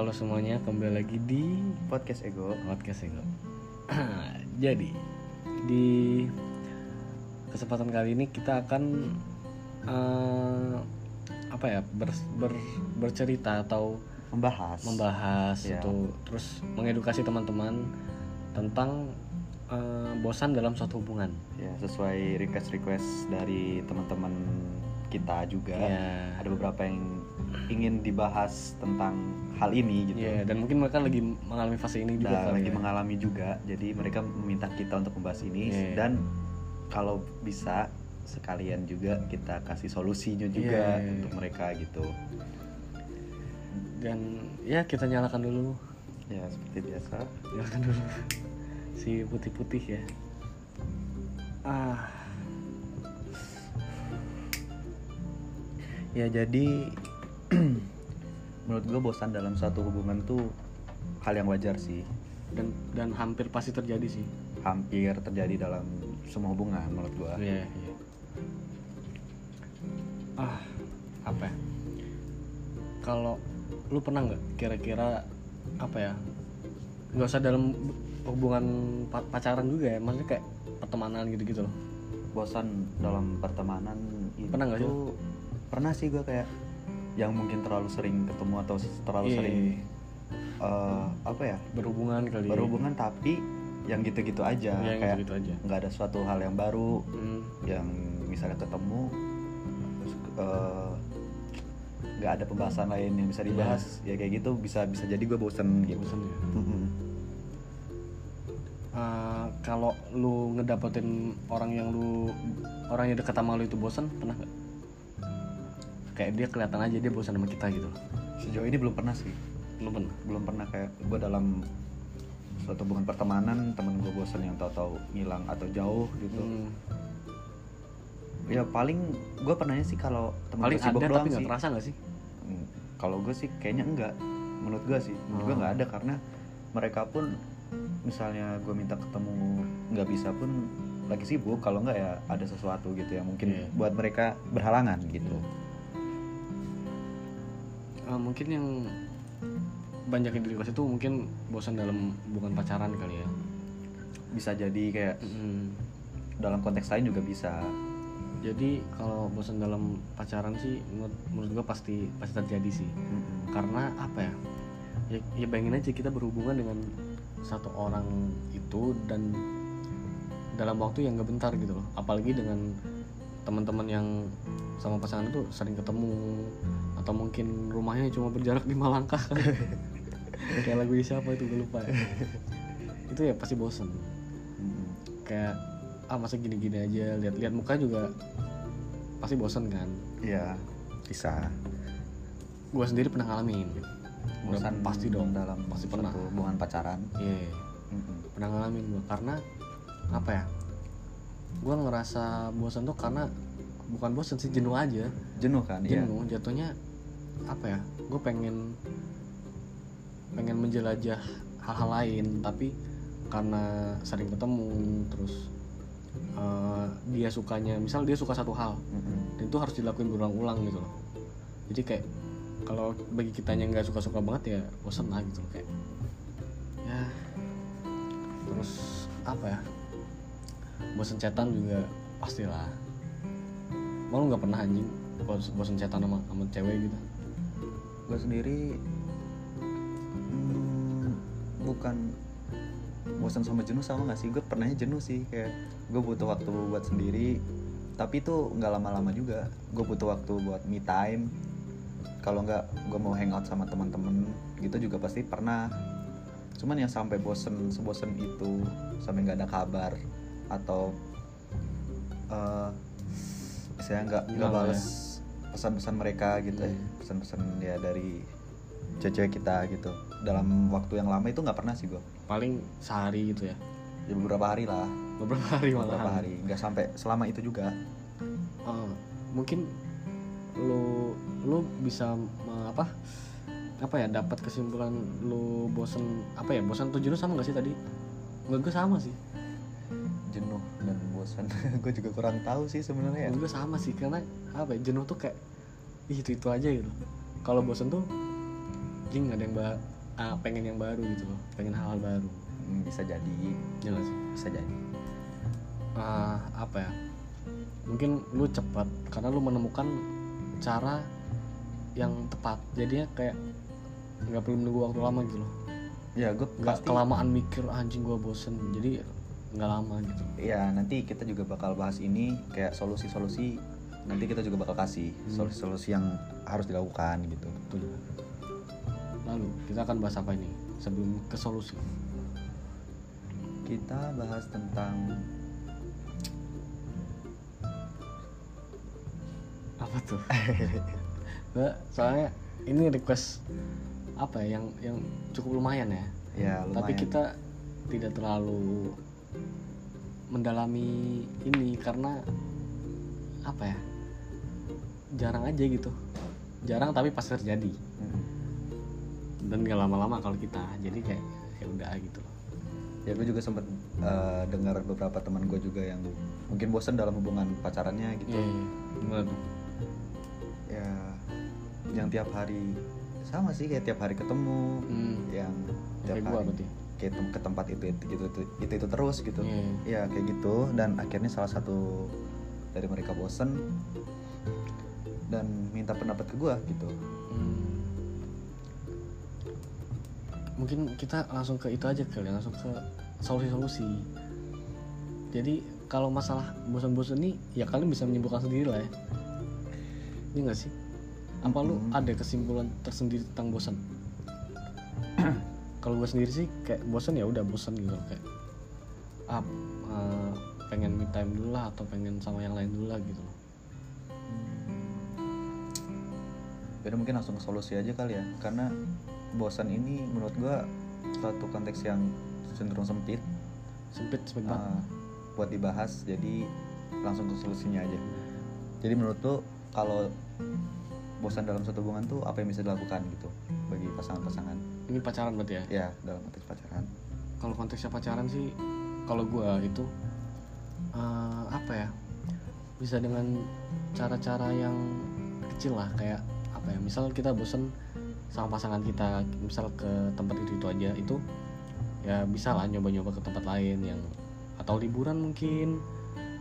Halo semuanya, kembali lagi di podcast ego podcast Ego. Jadi di kesempatan kali ini kita akan eh, apa ya ber- ber- bercerita atau membahas membahas Ya. itu terus mengedukasi teman-teman tentang eh, bosan dalam suatu hubungan. ya sesuai request request dari teman-teman kita juga Ya. ada beberapa yang ingin dibahas tentang hal ini gitu Iya, dan mungkin mereka lagi mengalami fase ini juga dan kali lagi ya. mengalami juga jadi mereka meminta kita untuk membahas ini Iya. dan kalau bisa sekalian juga kita kasih solusinya juga Iya. untuk mereka gitu Dan ya kita nyalakan dulu, ya seperti biasa nyalakan dulu si putih-putih ya. Ah, ya jadi menurut gue bosan dalam suatu hubungan tuh hal yang wajar sih dan dan hampir pasti terjadi sih. hampir terjadi dalam semua hubungan menurut gua. Iya, iya. Ah, apa ya? Kalau lu pernah nggak kira-kira apa ya? nggak usah dalam hubungan pa- pacaran juga ya, maksudnya kayak pertemanan gitu-gitu loh. Bosan dalam pertemanan itu Pernah nggak sih? Pernah sih gua kayak yang mungkin terlalu sering ketemu atau terlalu Iya. sering eh, apa ya? Berhubungan kali. ya. Berhubungan tapi yang gitu-gitu aja Iya, kayak gitu-gitu aja. nggak ada suatu hal yang baru Hmm, yang misalnya ketemu terus, eh, nggak ada pembahasan lain yang bisa dibahas ya kayak gitu bisa bisa jadi gue bosen gitu bosan ya. Mm-mm. Eh, kalau lu ngedapetin orang yang lu orang yang deket sama lu itu bosan pernah nggak kayak dia kelihatan aja dia bosan sama kita gitu. Sejauh ini belum pernah sih. Lu pernah? Belum pernah kayak gue dalam suatu hubungan pertemanan temen gue bosan yang tahu-tahu ngilang atau jauh gitu. Hmm, ya paling gue pernahnya sih kalau temen paling gue sibuk ada doang tapi nggak terasa nggak sih? Hmm, kalau gue sih kayaknya enggak. Menurut gue sih menurut gue Oh. nggak ada karena mereka pun misalnya gue minta ketemu nggak bisa pun lagi sibuk kalau nggak ya ada sesuatu gitu yang mungkin Iya. buat mereka berhalangan gitu Eh, mungkin yang banyak yang dikasih itu mungkin bosan dalam hubungan pacaran kali ya. Bisa jadi kayak Hmm, dalam konteks lain juga bisa. Jadi kalau bosan dalam pacaran sih menurut, menurut gua pasti pasti terjadi sih. Mm-mm. karena apa ya? Ya, ya bayangin aja kita berhubungan dengan satu orang itu dan dalam waktu yang gak bentar gitu loh. Apalagi dengan teman-teman yang sama pasangan itu sering ketemu atau mungkin rumahnya cuma berjarak lima langkah. Kayak lagu siapa itu gue lupa. Ya. itu ya pasti bosen. Mm-mm. kayak ah masa gini-gini aja lihat-lihat muka juga pasti bosen kan? Iya bisa. Gue sendiri pernah ngalamin. Udah bosan pasti dong. dalam pasti pernah. hubungan pacaran. Iya. Mm-mm. pernah ngalamin gue karena apa ya gue ngerasa bosan tuh karena bukan bosan sih jenuh aja. Jenuh kan iya. Jenuh jatuhnya apa ya gue pengen pengen menjelajah hal-hal lain tapi karena sering ketemu terus eh, dia sukanya misal dia suka satu hal Mm-mm. dan itu harus dilakuin berulang-ulang gitu loh. Jadi kayak kalau bagi kitanya nggak suka-suka banget ya bosan lah gitu loh kayak ya terus apa ya bosan cetan juga pastilah. Malu nggak pernah anjing bos bosan cetan sama sama cewek gitu gue sendiri hmm, bukan bosan sama jenuh sama gak sih? Gue pernahnya jenuh sih kayak gue butuh waktu buat sendiri. Tapi itu nggak lama-lama juga. Gue butuh waktu buat me time. Kalau nggak gue mau hangout sama teman-teman gitu juga pasti pernah. Cuman yang sampai bosen sebosen itu sampai nggak ada kabar atau eh saya nggak nggak lah balas pesan-pesan mereka gitu ya. Hmm. pesan-pesan ya dari cewek kita gitu. Dalam waktu yang lama itu nggak pernah sih gue paling sehari gitu ya. Ya beberapa hari lah. Beberapa hari beberapa malahan hari. Nggak sampai selama itu juga. Eh, mungkin lu lu bisa apa apa ya dapat kesimpulan lu bosen apa ya bosan tuh jenuh sama gak sih tadi? Nggak gue sama sih bosan. Gue juga kurang tahu sih sebenarnya. Ya gue sama sih karena apa ya jenuh tuh kayak itu itu aja gitu. Kalau bosen tuh jing ada yang ba ah, pengen yang baru gitu loh pengen hal, -hal baru. Hmm, bisa jadi. Ya nggak sih? Bisa jadi. Ah, apa ya mungkin lu cepat karena lu menemukan cara yang tepat. Jadinya kayak nggak perlu menunggu waktu lama gitu loh. Ya gue nggak pasti kelamaan mikir "Ah, anjing gua bosen. Jadi nggak lama gitu. Ya nanti kita juga bakal bahas ini kayak solusi-solusi nanti kita juga bakal kasih Hmm. solusi-solusi yang harus dilakukan gitu. Betul lalu kita akan bahas apa ini? Sebelum ke solusi. Kita bahas tentang apa tuh? Soalnya ini request apa ya yang yang cukup lumayan ya. Ya lumayan. tapi kita tidak terlalu mendalami ini karena apa ya? Jarang aja gitu. Jarang tapi pasti terjadi. Hmm. dan gak lama-lama kalau kita jadi kayak ya udah gitu loh. Ya gue juga sempet eh, dengar beberapa teman gue juga yang mungkin bosen dalam hubungan pacarannya gitu. Iya iya. Gimana tuh ya yang tiap hari sama sih kayak tiap hari ketemu hmm. yang tiap kayak gua hari. berarti tem- ke tempat itu itu itu itu, itu, itu terus gitu. Iya. ya kayak gitu. Dan akhirnya salah satu dari mereka bosen dan minta pendapat ke gua gitu. Hmm. mungkin kita langsung ke itu aja kali ya, langsung ke solusi-solusi. Jadi kalau masalah bosan-bosan nih ya kalian bisa menyimpulkan sendiri lah ya. Ini gak sih? Apa lu Mm-mm. ada kesimpulan tersendiri tentang bosan kalau gue sendiri sih kayak bosan ya udah bosan gitu kayak ah eh, pengen me time dulu lah atau pengen sama yang lain dulu lah gitu loh. Jadi mungkin langsung ke solusi aja kali ya karena bosan ini menurut gua suatu konteks yang cenderung sempit. Sempit sempit banget. Uh, buat dibahas jadi langsung ke solusinya aja. Jadi menurut lo kalau bosan dalam satu hubungan tuh apa yang bisa dilakukan gitu bagi pasangan-pasangan ini pacaran berarti ya? Ya dalam konteks pacaran. Kalau konteksnya pacaran sih kalau gua itu eh, apa ya? Bisa dengan cara-cara yang kecil lah kayak apa ya? Misal kita bosen sama pasangan kita misal ke tempat itu itu aja itu ya bisa lah nyoba-nyoba ke tempat lain yang atau liburan mungkin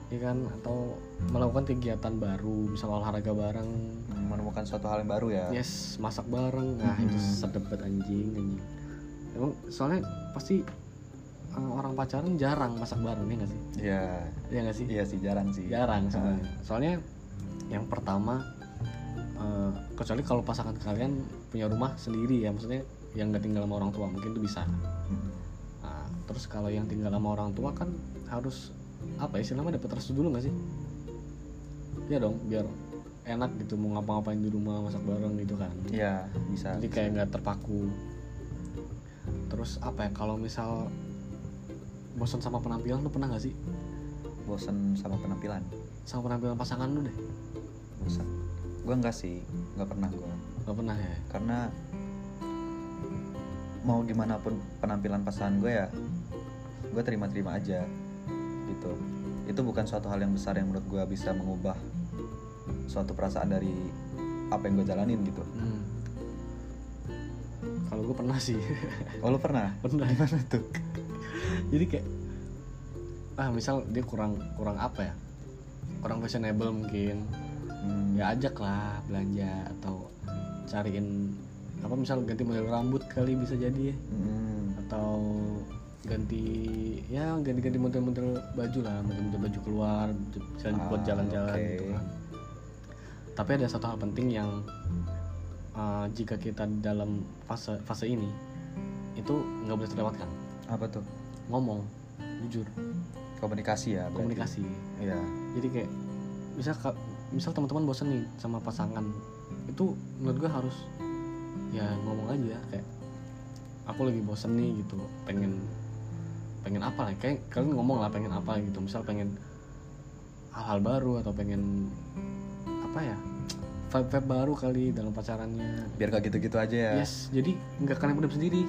ya kan? Atau melakukan kegiatan baru misal olahraga bareng menemukan suatu hal yang baru ya. Yes masak bareng. Nah itu Mhm. sedep anjing anjing. Emang soalnya pasti uh, orang pacaran jarang masak bareng nih gak sih? Iya. Iya gak sih? Iya sih jarang sih. Jarang sebenarnya. Soalnya yang pertama uh, kecuali kalau pasangan kalian punya rumah sendiri ya maksudnya yang gak tinggal sama orang tua mungkin itu bisa. Hmm. nah, terus kalau yang tinggal sama orang tua kan harus apa ya istilahnya dapat restu dulu gak sih? Iya dong biar enak gitu mau ngapa-ngapain di rumah masak bareng gitu kan. Iya bisa jadi kayak nggak terpaku. Terus apa ya kalau misal bosan sama penampilan lu pernah nggak sih? Bosan sama penampilan? Sama penampilan pasangan lu deh. Bosan gue enggak sih nggak pernah gue nggak pernah ya? Karena mau gimana pun penampilan pasangan gue ya gue terima-terima aja gitu. Itu bukan suatu hal yang besar yang menurut gue bisa mengubah suatu perasaan dari apa yang gue jalanin gitu. Hmm. kalau gue pernah sih. Oh lu pernah? Pernah. Gimana tuh? Jadi kayak ah misal dia kurang kurang apa ya? Kurang fashionable mungkin. Hmm, ya ajak lah belanja atau cariin apa misal ganti model rambut kali bisa jadi ya. Hmm, atau ganti ya ganti-ganti model-model baju lah model-model baju keluar Ah, buat jalan-jalan oke. gitu kan tapi ada satu hal penting yang uh, jika kita dalam fase fase ini itu nggak boleh terlewatkan. Apa tuh? Ngomong jujur. Komunikasi ya berarti. komunikasi. Iya. Jadi kayak misal misal teman-teman bosan nih sama pasangan itu menurut gue harus ya ngomong aja kayak aku lagi bosan nih gitu. Pengen pengen apa lah kayak kalian ngomong lah pengen apa gitu. Misal pengen hal-hal baru atau pengen apa ya vibe vibe baru kali dalam pacarannya. Biar gak gitu-gitu aja ya. Yes jadi nggak kalian pendam sendiri.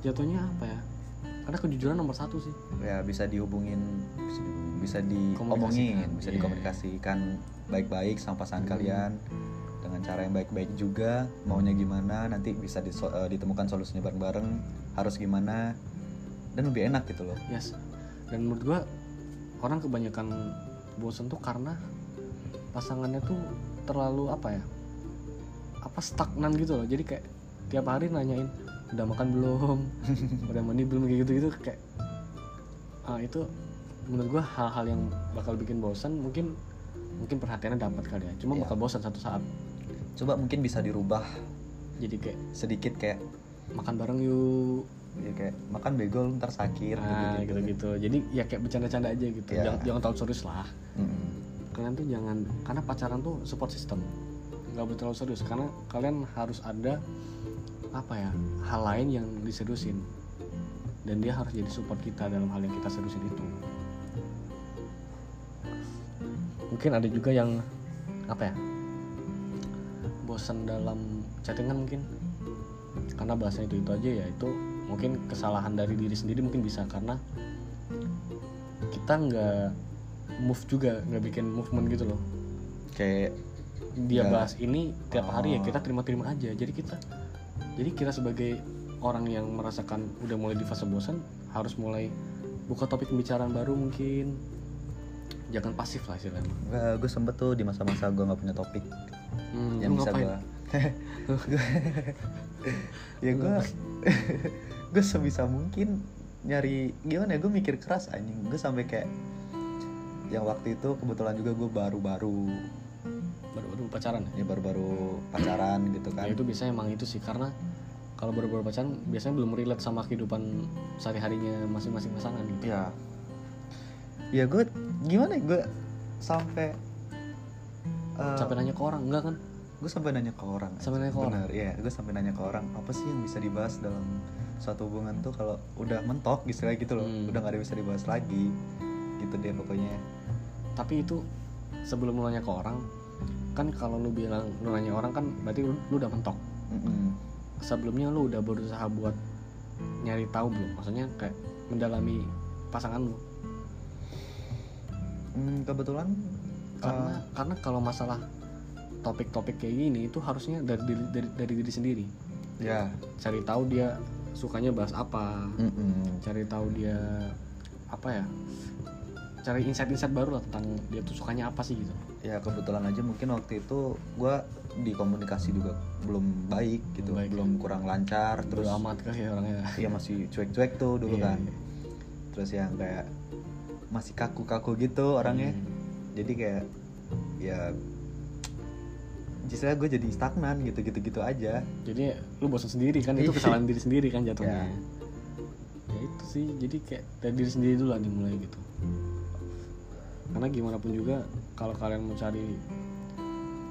Jatuhnya apa ya? Karena kejujuran nomor satu sih. Ya bisa dihubungin bisa dihubungin, bisa diomongin bisa iya. dikomunikasikan baik-baik sama pasangan Hmm. kalian. Dengan cara yang baik-baik juga maunya gimana nanti bisa eh, ditemukan solusinya bareng-bareng harus gimana dan lebih enak gitu loh. Yes. Dan menurut gua orang kebanyakan bosen tuh karena pasangannya tuh terlalu apa ya? Apa stagnan gitu loh. Jadi kayak tiap hari nanyain udah makan belum? Udah mandi belum? Kayak gitu gitu kayak ah, itu menurut gua hal-hal yang bakal bikin bosan mungkin mungkin perhatiannya dapat kali ya. Cuma Iya. bakal bosan satu saat. Coba mungkin bisa dirubah. Jadi kayak sedikit kayak makan bareng yuk. Ya kayak makan begol ntar sakit nah, gitu-gitu. gitu-gitu. Jadi ya kayak bercanda-canda aja gitu. Iya. jangan jangan terlalu serius lah. Mm-mm. Kalian tuh jangan karena pacaran tuh support system. Nggak boleh terlalu serius karena kalian harus ada apa ya hal lain yang diseriusin. Dan dia harus jadi support kita dalam hal yang kita seriusin itu. Mungkin ada juga yang apa ya bosan dalam chattingan mungkin. Karena bahasa itu itu aja ya itu mungkin kesalahan dari diri sendiri mungkin bisa. Karena kita nggak move juga nggak bikin movement gitu loh. Kayak dia Nggak. bahas ini tiap hari ya Oh. kita terima-terima aja. Jadi kita jadi kita sebagai orang yang merasakan udah mulai di fase bosan harus mulai buka topik pembicaraan baru mungkin. Jangan pasif lah istilahnya. Gue sempet tuh di masa-masa gue nggak punya topik hmm, yang bisa gue ya gue gue sebisa mungkin nyari gimana ya gue mikir keras anjing. Gue sampai kayak yang waktu itu kebetulan juga gue baru-baru. Baru-baru pacaran ya? ya baru-baru pacaran gitu kan. Ya itu biasanya emang itu sih karena kalau baru-baru pacaran biasanya belum relate sama kehidupan sehari-harinya masing-masing pasangan gitu. Ya ya gue gimana ya? Gue sampai eh, sampai nanya ke orang enggak kan? gue sampai nanya ke orang. Sampai nanya ke orang? Bener, iya. Gue sampai nanya ke orang apa sih yang bisa dibahas dalam suatu hubungan tuh kalau udah mentok istilah gitu loh. Hmm. udah gak ada yang bisa dibahas lagi. Gitu deh pokoknya tapi itu sebelum lu nanya ke orang kan kalau lu bilang lu nanya orang kan berarti lu, lu udah mentok. Mm-mm. sebelumnya lu udah berusaha buat nyari tahu belum? Maksudnya kayak mendalami pasangan lu. Hmm, kebetulan karena eh, karena kalau masalah topik-topik kayak gini itu harusnya dari diri dari, dari diri sendiri. Ya. Cari tahu dia sukanya bahas apa. Mm-mm. cari tahu dia apa ya cari insight-insight baru lah tentang dia tuh sukanya apa sih gitu. Ya kebetulan aja mungkin waktu itu gue di komunikasi juga belum baik gitu Baik, belum kurang lancar terus terus amat kali ya orangnya? iya masih cuek-cuek tuh dulu Iya, kan. iya. terus yang kayak masih kaku-kaku gitu orangnya. Hmm. jadi kayak ya justru gue jadi stagnan gitu gitu gitu aja. Jadi lu bosan sendiri kan itu kesalahan diri sendiri kan jatuhnya. Ya. ya itu sih jadi kayak dari diri sendiri dulu lah dimulai gitu karena gimana pun juga kalau kalian mau cari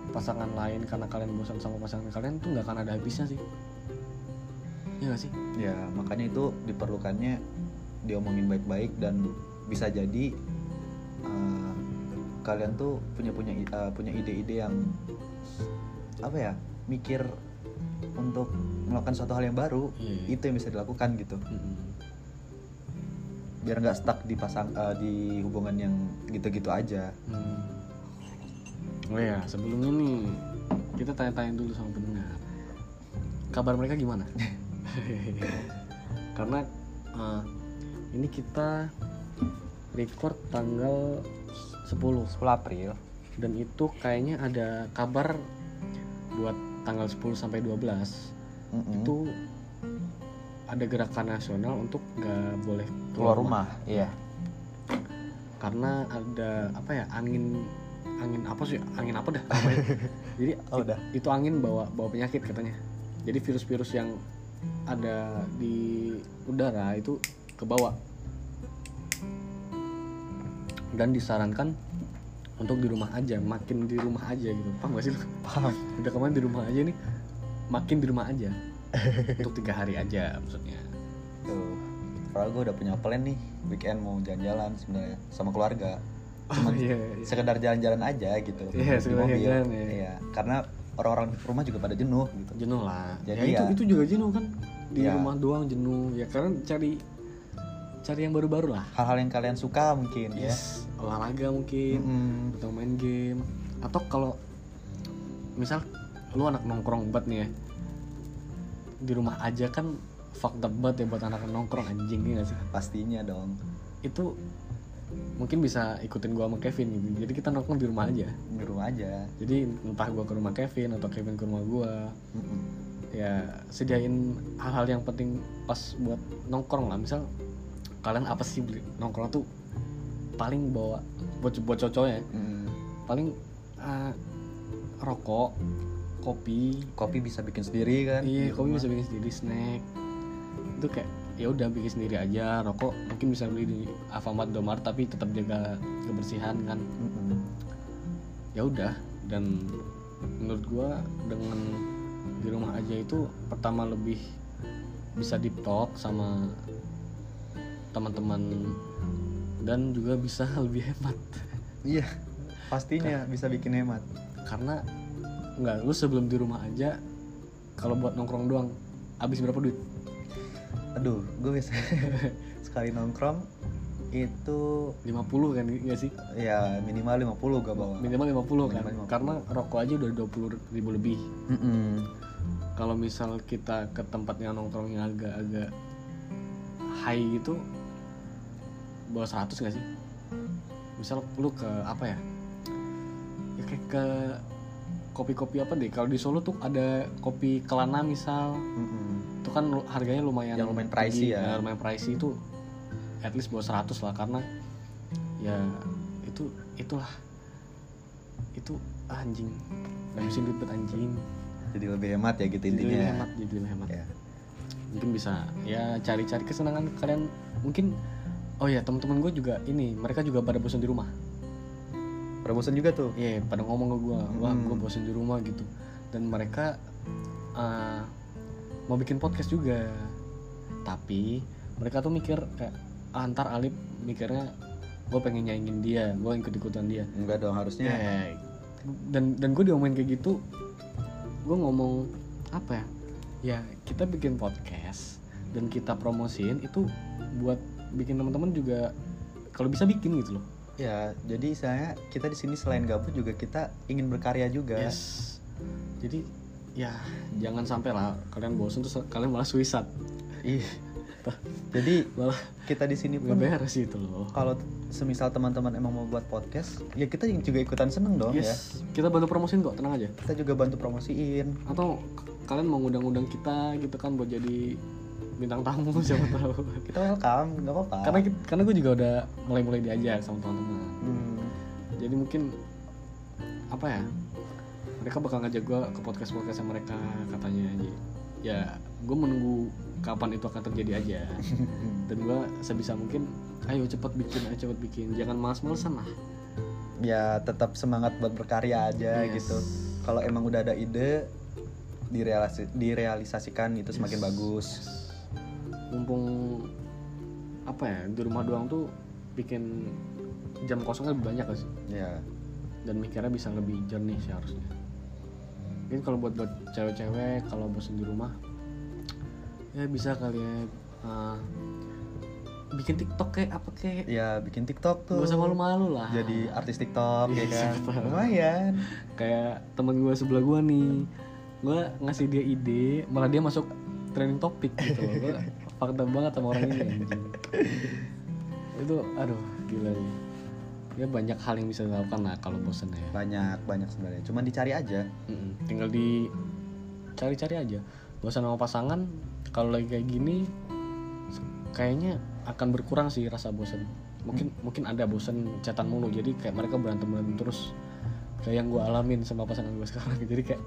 pasangan lain karena kalian bosan sama pasangan kalian tuh nggak akan ada habisnya sih ya gak sih ya makanya itu diperlukannya diomongin baik-baik dan bisa jadi eh, kalian tuh punya punya eh, punya ide-ide yang apa ya mikir untuk melakukan suatu hal yang baru Iya, iya. itu yang bisa dilakukan gitu Mm-mm. Biar nggak stuck di pasang eh, di hubungan yang gitu-gitu aja. Hmm. oh ya sebelumnya nih kita tanya-tanya dulu sama pendengar. Kabar mereka gimana? Karena eh, ini kita record tanggal 10 10 April. Dan itu kayaknya ada kabar buat tanggal 10 sampai 12 Mm-mm. itu ada gerakan nasional untuk nggak boleh keluar rumah. iya. Karena ada apa ya angin angin apa sih? Angin apa dah? Jadi Oh, udah. itu angin bawa bawa penyakit katanya. Jadi virus-virus yang ada di udara itu kebawa. Dan disarankan untuk di rumah aja makin di rumah aja gitu. Paham gak sih lu? paham. Udah kemarin di rumah aja nih makin di rumah aja. Untuk tiga hari aja maksudnya. Tuh Padahal gue udah punya plan nih weekend mau jalan-jalan sebenarnya sama keluarga oh iya, iya. sekedar jalan-jalan aja gitu Iya, di mobil. jalan, ya. iya karena orang-orang rumah juga pada jenuh gitu jenuh lah Jadi ya, itu ya- itu juga jenuh kan di Iya. rumah doang jenuh ya karena cari cari yang baru-baru lah hal-hal yang kalian suka mungkin yes olahraga mungkin ya Mm-mm. atau main game atau kalau misal lu anak nongkrong banget nih ya di rumah aja kan fucked up banget ya buat anak nongkrong anjing nih gak sih? Pastinya dong. Itu mungkin bisa ikutin gua sama Kevin gitu. Jadi kita nongkrong di rumah aja. Di rumah aja. Jadi entah gua ke rumah Kevin atau Kevin ke rumah gua. Mm-mm. ya sediain hal-hal yang penting pas buat nongkrong lah. Misal kalian apa sih beli? Nongkrong tuh paling bawa buat buat cowok ya. Mm. paling eh, rokok kopi. Kopi bisa bikin sendiri kan? Iya kopi bisa bikin sendiri snack itu kayak ya udah bikin sendiri aja rokok mungkin bisa beli di Alfamart Domart tapi tetap jaga kebersihan kan. Mm-mm. ya udah dan menurut gua dengan di rumah aja itu pertama lebih bisa deep talk sama teman-teman dan juga bisa lebih hemat. Iya pastinya bisa bikin hemat. Karena nggak lu sebelum di rumah aja kalau buat nongkrong doang habis berapa duit aduh gue bisa sekali nongkrong itu 50 kan nggak sih? Ya minimal 50 gue bawa. Minimal 50 kan? Minimal 50. karena rokok aja udah 20 ribu lebih. Mm-mm. kalau misal kita ke tempat yang nongkrongnya agak-agak high gitu bawa 100 gak sih? Misal lu ke apa ya? Ya kayak ke kopi-kopi apa deh. Kalau di Solo tuh ada kopi Kelana misal. Mm-mm. Itu kan harganya lumayan Yang lumayan pricey tinggi. ya. Nah, lumayan pricey itu at least bawa 100 lah karena ya itu itulah. Itu anjing. Ngabisin duit buat anjing. Jadi lebih hemat ya gitu jadi intinya lebih hemat jadi lebih hemat. Ya. Mungkin bisa ya cari-cari kesenangan kalian. Mungkin oh ya teman-teman gue juga ini mereka juga pada bosan di rumah. Perbosan juga tuh? Iya pada ngomong ke gue wah Hmm. gue bosan di rumah gitu. Dan mereka uh, mau bikin podcast juga. Tapi mereka tuh mikir kayak ah, ntar Alip mikirnya gue pengen nyaingin dia gue ikut ikutan dia. Enggak dong harusnya. Ya dan dan gue diomongin kayak gitu gue ngomong apa ya? Ya kita bikin podcast dan kita promosiin itu buat bikin teman-teman juga kalau bisa bikin gitu loh. Ya jadi saya kita di sini selain gabut juga kita ingin berkarya juga. Yes. Jadi ya. Jangan sampai lah kalian bosan terus kalian malah suicide. Ih. jadi malah kita di sini pun beres itu loh. kalau semisal teman-teman emang mau buat podcast ya kita juga ikutan seneng dong ya. Yes. Kita bantu promosiin kok tenang aja. Kita juga bantu promosiin. Atau kalian mau ngundang-undang kita gitu kan buat jadi bintang tamu siapa tahu. Kita welcome nggak apa-apa. Karena karena gue juga udah mulai-mulai diajak sama teman-teman. Hmm, jadi mungkin apa ya mereka bakal ngajak gue ke podcast podcast mereka katanya. Jadi, ya gue menunggu kapan itu akan terjadi aja. Dan gue sebisa mungkin ayo cepat bikin ayo cepat bikin. Jangan malas-malesan lah. Ya tetap semangat buat berkarya aja Yes. gitu. Kalau emang udah ada ide direalisi- direalisasikan itu semakin Yes. bagus. Mumpung apa ya di rumah doang tuh bikin jam kosongnya lebih banyak gak sih? Ya. Dan mikirnya bisa lebih jernih sih harusnya mungkin kalau buat buat cewek-cewek kalau bosan di rumah ya bisa kali ya uh, bikin TikTok kayak apa kayak? Ya bikin TikTok tuh. Gak usah malu-malu lah. Jadi artis TikTok Iya, ya kan? siapa tahu. lumayan. Kayak temen gue sebelah gue nih gue ngasih dia ide malah dia masuk trending topik gitu gue fakta banget sama orang ini anjing. itu aduh gila nih ya banyak hal yang bisa dilakukan lah kalau bosen ya. Banyak banyak sebenarnya. Cuman dicari aja. Mm-mm. tinggal di cari-cari aja. Bosan sama pasangan kalau lagi kayak gini kayaknya akan berkurang sih rasa bosan mungkin mungkin ada bosan catatan mulu. Jadi kayak mereka berantem berantem terus. Kayak yang gue alamin sama pasangan gue sekarang. Jadi kayak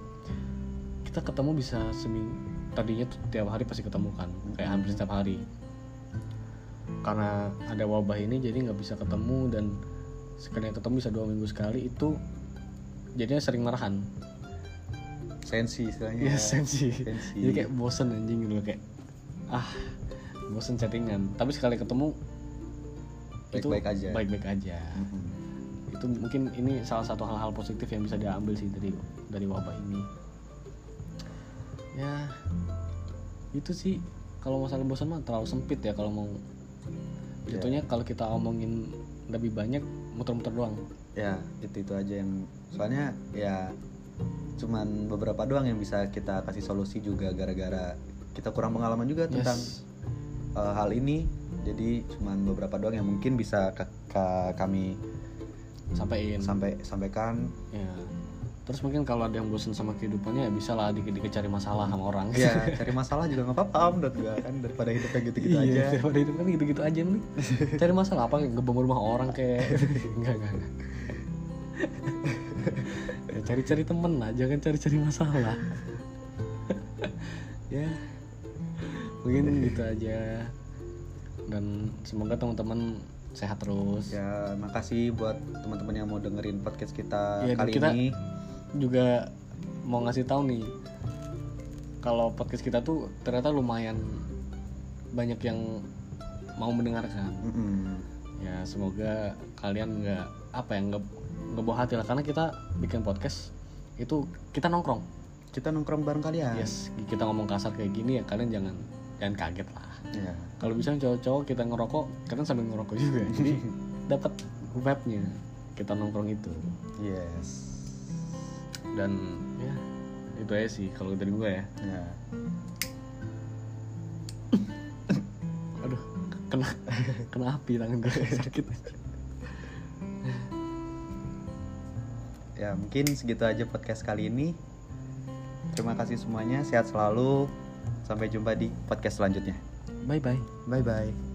kita ketemu bisa seminggu tadinya tuh tiap hari pasti ketemu kan. Kayak hampir setiap hari. Karena ada wabah ini jadi nggak bisa ketemu dan sekali ketemu bisa dua minggu sekali itu jadinya sering marahan sensi istilahnya Iya sensi. Sensi. Jadi kayak bosen anjing gitu kayak ah bosen chattingan. Tapi sekali ketemu itu Baik-baik aja. Baik-baik aja. Mhm. Itu mungkin ini salah satu hal-hal positif yang bisa diambil sih dari dari wabah ini. Ya itu sih kalau masalah bosan mah terlalu sempit ya kalau mau Ya. jatuhnya kalau kita omongin lebih banyak muter-muter doang. ya itu itu aja yang soalnya ya cuman beberapa doang yang bisa kita kasih solusi juga gara-gara kita kurang pengalaman juga Yes. tentang uh, hal ini jadi cuman beberapa doang yang mungkin bisa ka- ka- kami sampaiin sampai sampaikan ya terus mungkin kalau ada yang bosan sama kehidupannya ya bisa lah dikit-dikit cari masalah sama orang. Ya cari masalah juga nggak apa-apa menurut gue kan daripada hidupnya gitu-gitu iya, aja. daripada hidup kan gitu-gitu aja nih cari masalah apa? Ngebom rumah orang kayak enggak enggak, enggak. ya, cari-cari temen lah jangan cari-cari masalah. Ya mungkin gitu aja. Dan semoga teman-teman sehat terus. Ya makasih buat teman-teman yang mau dengerin podcast kita Ya, dan kali kita- ini juga mau ngasih tahu nih kalau podcast kita tuh ternyata lumayan banyak yang mau mendengarkan. Mm-mm. ya semoga kalian nggak apa ya nggak nggak bawa hati lah karena kita bikin podcast itu kita nongkrong. Kita nongkrong bareng kalian. Yes kita ngomong kasar kayak gini ya kalian jangan jangan kaget lah. Ya kalau bisa cowok-cowok kita ngerokok kalian sambil ngerokok juga. Jadi dapat vibe-nya kita nongkrong itu. Yes dan ya. itu aja sih kalau dari gue ya. Ya. Aduh kena kena api tangan gue sakit. Ya mungkin segitu aja podcast kali ini. Terima kasih semuanya sehat selalu. Sampai jumpa di podcast selanjutnya. Bye bye bye bye